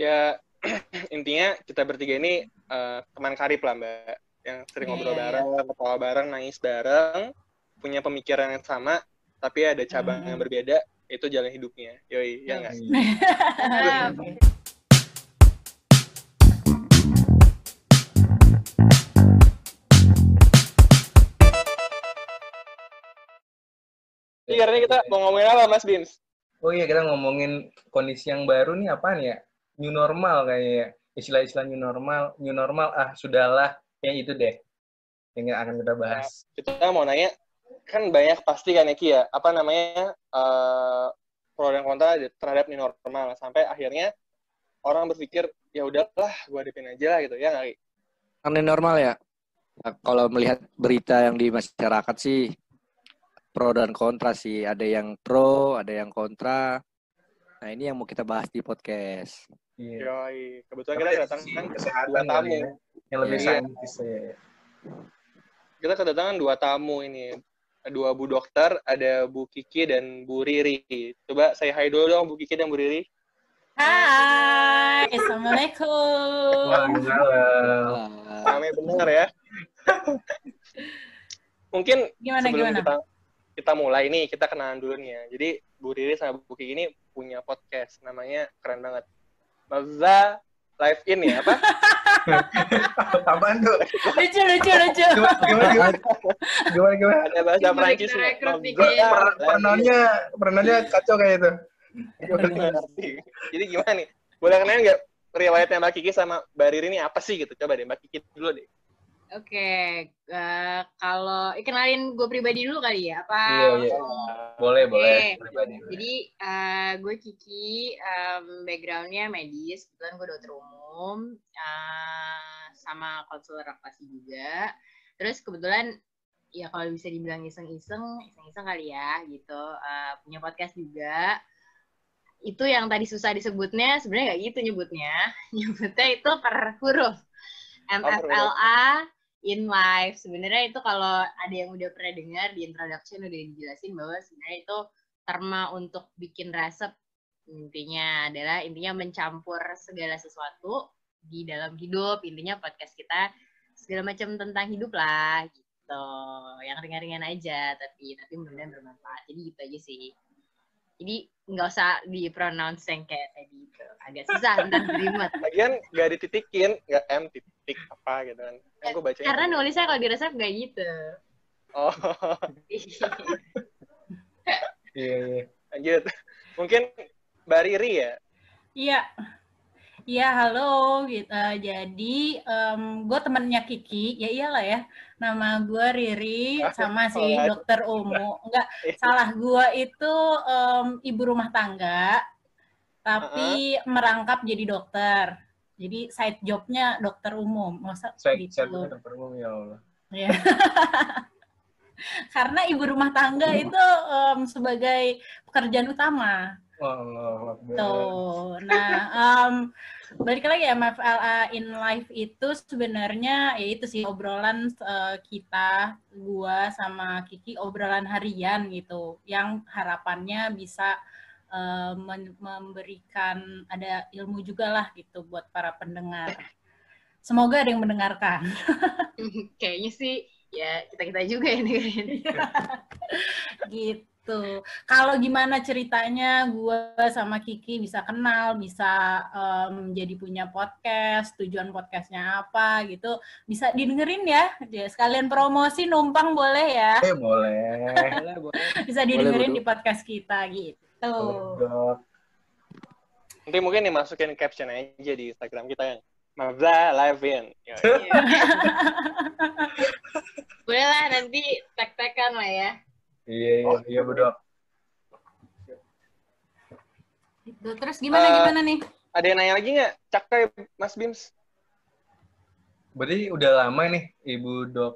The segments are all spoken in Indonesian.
Ya intinya kita bertiga ini uh, teman karib lah mbak, yang sering yeah, ngobrol yeah, bareng, yeah. ketawa bareng, nangis bareng, punya pemikiran yang sama, tapi ada cabang hmm. yang berbeda, itu jalan hidupnya. Yoi, ya nggak? Iya, karena kita mau ngomongin apa, Mas Bins? Oh iya, kita ngomongin kondisi yang baru nih apa nih ya? New normal kayaknya. Istilah-istilah new normal, new normal, ah sudahlah. Yang itu deh yang akan kita bahas. Nah, kita mau nanya, kan banyak pasti kan ya Ki ya, apa namanya, uh, pro dan kontra terhadap new normal. Sampai akhirnya orang berpikir, ya udahlah, gue hadapin aja lah gitu, ya nggak New normal ya? Nah, kalau melihat berita yang di masyarakat sih, pro dan kontra sih. Ada yang pro, ada yang kontra. Nah ini yang mau kita bahas di podcast. Iya. Yoi. Kebetulan kita kedatangan dua tamu. Ya. Yang lebih yeah. saintis ya. Kita kedatangan dua tamu ini. Dua Bu Dokter, ada Bu Kiki dan Bu Riri. Coba saya hai dulu dong Bu Kiki dan Bu Riri. Hai, Assalamualaikum. Waalaikumsalam. Kami benar ya. Mungkin gimana, sebelum gimana? kita kita mulai nih, kita kenalan dulu nih ya. Jadi Bu Riri sama Bu Kiki ini punya podcast, namanya keren banget. Maza Live In ya, apa? Apaan tuh? Lucu, lucu, lucu. Gimana, gimana? Gimana, gimana? Ada bahasa Perancis nih. Pernahnya, pernahnya kacau kayak itu. Jadi gimana nih? Boleh kenalin nggak riwayatnya Mbak Kiki sama Mbak Riri ini apa sih gitu? Coba deh Mbak Kiki dulu deh. Oke, okay. uh, eh, kalau eh, kenalin gue pribadi dulu kali ya, apa? Iya, iya. Boleh, okay. boleh. Pribadi. Jadi uh, gue Kiki, um, backgroundnya medis, kebetulan gue dokter umum, uh, sama konselor relasi juga. Terus kebetulan ya kalau bisa dibilang iseng-iseng, iseng-iseng kali ya, gitu. Uh, punya podcast juga. Itu yang tadi susah disebutnya, sebenarnya nggak gitu nyebutnya. Nyebutnya itu per huruf. MFLA in life. Sebenarnya itu kalau ada yang udah pernah dengar di introduction udah dijelasin bahwa sebenarnya itu terma untuk bikin resep. Intinya adalah intinya mencampur segala sesuatu di dalam hidup. Intinya podcast kita segala macam tentang hidup lah gitu. Yang ringan-ringan aja tapi tapi mudah-mudahan bermanfaat. Jadi gitu aja sih. Jadi nggak usah di pronounce yang kayak tadi agak susah ntar jelimet lagian nggak dititikin nggak m titik apa gitu kan aku baca karena nulisnya kalau di resep nggak gitu oh iya iya lanjut mungkin mbak Riri ya iya Iya, halo. Gitu. Jadi, um, gue temennya Kiki. Ya iyalah ya. Nama gue Riri, sama si oh, dokter Umu. Enggak, salah gue itu um, ibu rumah tangga, tapi uh -huh. merangkap jadi dokter. Jadi side jobnya dokter umum. Masa side, gitu. Side dokter umum, ya Allah. Ya. Karena ibu rumah tangga itu um, sebagai pekerjaan utama. Allah Tuh. Nah, um, balik lagi ya MFLA in life itu sebenarnya ya itu sih obrolan uh, kita gua sama Kiki obrolan harian gitu yang harapannya bisa uh, memberikan ada ilmu juga lah gitu buat para pendengar. Semoga ada yang mendengarkan. Kayaknya sih ya kita-kita juga ya nih. gitu. Kalau gimana ceritanya gue sama Kiki bisa kenal, bisa um, jadi punya podcast, tujuan podcastnya apa gitu, bisa didengerin ya. Jadi sekalian promosi numpang boleh ya. Eh, boleh. bisa didengerin boleh, di podcast kita gitu. Nanti mungkin dimasukin caption aja di Instagram kita yang Mabza live in. Iya. Boleh lah nanti tek-tekan lah ya. Iya, iya, oh. iya betul. Gitu. Terus gimana uh, gimana nih? Ada yang nanya lagi nggak? Cakai Mas Bims. Berarti udah lama nih Ibu Dok.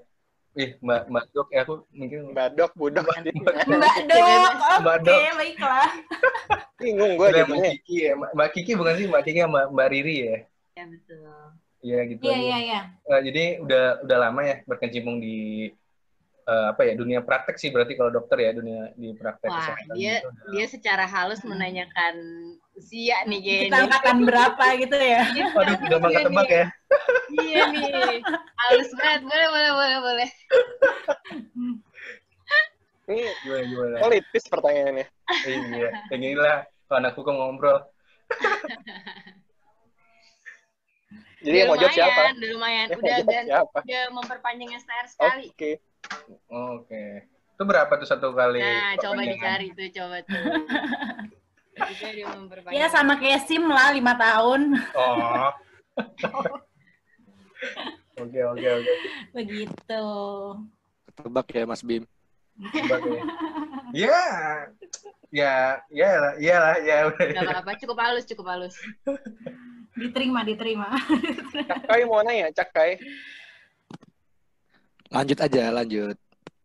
Ih, Mbak Mbak Dok ya aku mungkin Mbak Dok, Bu Dok. Mbak, Mbak Dok. Mbak Dok. Oke, baiklah. Bingung gue jadi Mbak Kiki ya. Mbak Kiki bukan sih Mbak Kiki sama Mbak Riri ya? Ya betul. Iya gitu. Iya iya iya. Uh, jadi udah udah lama ya berkecimpung di eh, apa ya dunia praktek sih berarti kalau dokter ya dunia di praktek Wah, kesehatan dia gitu udah- dia secara halus menanyakan usia nih kayaknya. Kita angkatan berapa gitu ya? Waduh, udah makan Iya tebak nih. ya. Iya nih. Halus banget. Boleh, boleh, boleh, boleh. Ini Gimana gimana? politis pertanyaannya. Iya, kayak gini lah kalau anak hukum ngobrol. Jadi yang mau jawab siapa? lumayan, udah lumayan. Udah, siapa? udah memperpanjang STR sekali. Oke. Oke. Itu berapa tuh satu kali? Nah, coba dicari tuh, coba tuh. Ya sama kayak SIM lah, lima tahun. Oh. Oke, oke, oke. Begitu. Tebak ya Mas Bim. Coba deh. Ya, ya, ya lah, ya lah, ya. Gak apa-apa, cukup halus, cukup halus. Diterima, diterima. Cakai mau nanya, Cakai. Lanjut aja, lanjut.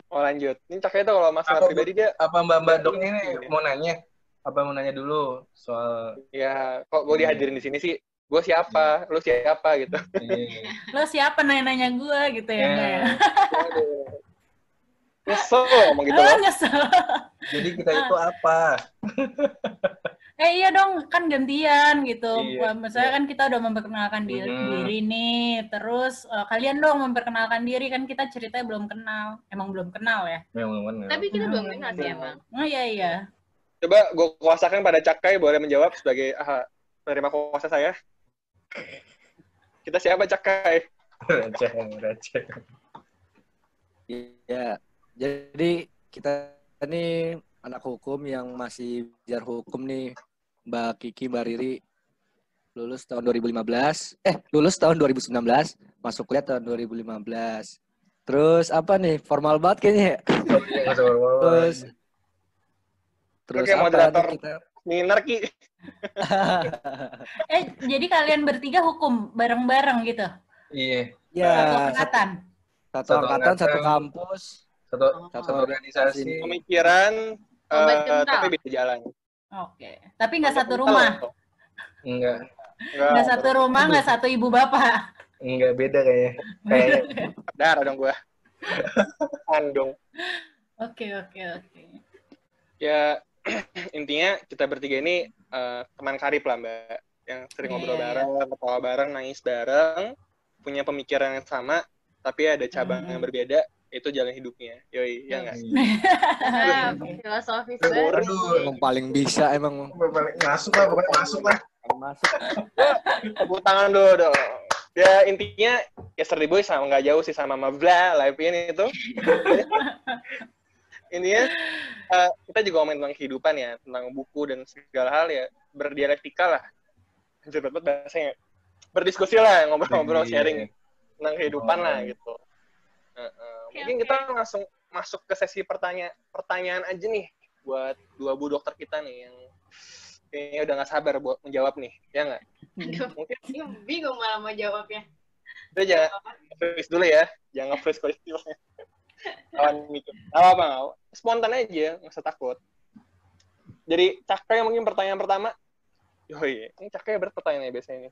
Oh lanjut. Ini Cakai itu kalau masalah Apa, pribadi dia, Apa mbak-mbak dok ini mau nanya? Apa mau nanya dulu soal ya kok gue dihadirin di sini sih, gue siapa, lu siapa gitu. Lo siapa nanya-nanya gue gitu ya? enggak ya? Nyesel ngomong gitu Lo loh. nyesel. Jadi kita itu apa? Eh iya dong, kan gantian gitu. Iya, Misalnya kan kita udah memperkenalkan diri, Mhm. diri nih, terus eh, kalian dong memperkenalkan diri kan kita ceritanya belum kenal. Emang belum kenal ya? Memang benar. Tapi kita belum kenal sih emang. Oh iya iya. Coba gue kuasakan pada Cakai boleh menjawab sebagai ah, penerima kuasa saya. Kita siapa Cakai? receh, receh. Iya. Jadi kita ini anak hukum yang masih belajar hukum nih. Mbak Kiki, Mbak Riri lulus tahun 2015. Eh, lulus tahun 2019, masuk kuliah tahun 2015. Terus apa nih? Formal banget kayaknya ya. Iya. Terus Terus Oke, apa moderator. nih kita? Minar Ki. Eh jadi kalian bertiga hukum bareng-bareng gitu? Iya, Satu ya, satu, angkatan? satu Satu angkatan, satu kampus. satu Oh, satu organisasi. Pemikiran, eh, kental. tapi beda jalan. Oke. Tapi nggak satu rumah? Enggak, Nggak, Nggak satu rumah, nggak satu ibu bapak? enggak beda kayaknya. Kayaknya. darah dong gue. Andong. Oke oke oke. Ya, intinya kita bertiga ini eh, teman karib lah Mbak. Yang sering ngobrol Iya. bareng, ketawa bareng, nangis bareng. Punya pemikiran yang sama, tapi ada cabang Hmm. yang berbeda. Itu jalan hidupnya. Yoi, ya nggak? Ah, filosofis banget. Emang paling bisa emang Balik masuk lah, pokoknya masuk lah. masuk. Tepuk tangan dulu dong. Ya intinya Yesterday Boy sama nggak jauh sih sama Mavla live ini itu. intinya eh, kita juga ngomongin tentang kehidupan ya, tentang buku dan segala hal ya berdialektika lah. Anjir banget bahasanya. Berdiskusi lah, ngobrol-ngobrol Iya. sharing tentang kehidupan Oh. lah gitu. Eh, eh, Oke, mungkin oke. kita langsung masuk ke sesi pertanyaan pertanyaan aja nih buat dua bu dokter kita nih yang kayaknya udah nggak sabar buat menjawab nih, ya nggak? Mungkin ini bingung malah mau jawabnya. Udah jangan freeze dulu ya. Jangan freeze. Kawan mikir. Gak apa apa. Spontan aja, nggak usah takut. Jadi Cakai mungkin pertanyaan pertama. Yoi, ini Cakai berat pertanyaannya biasanya ini.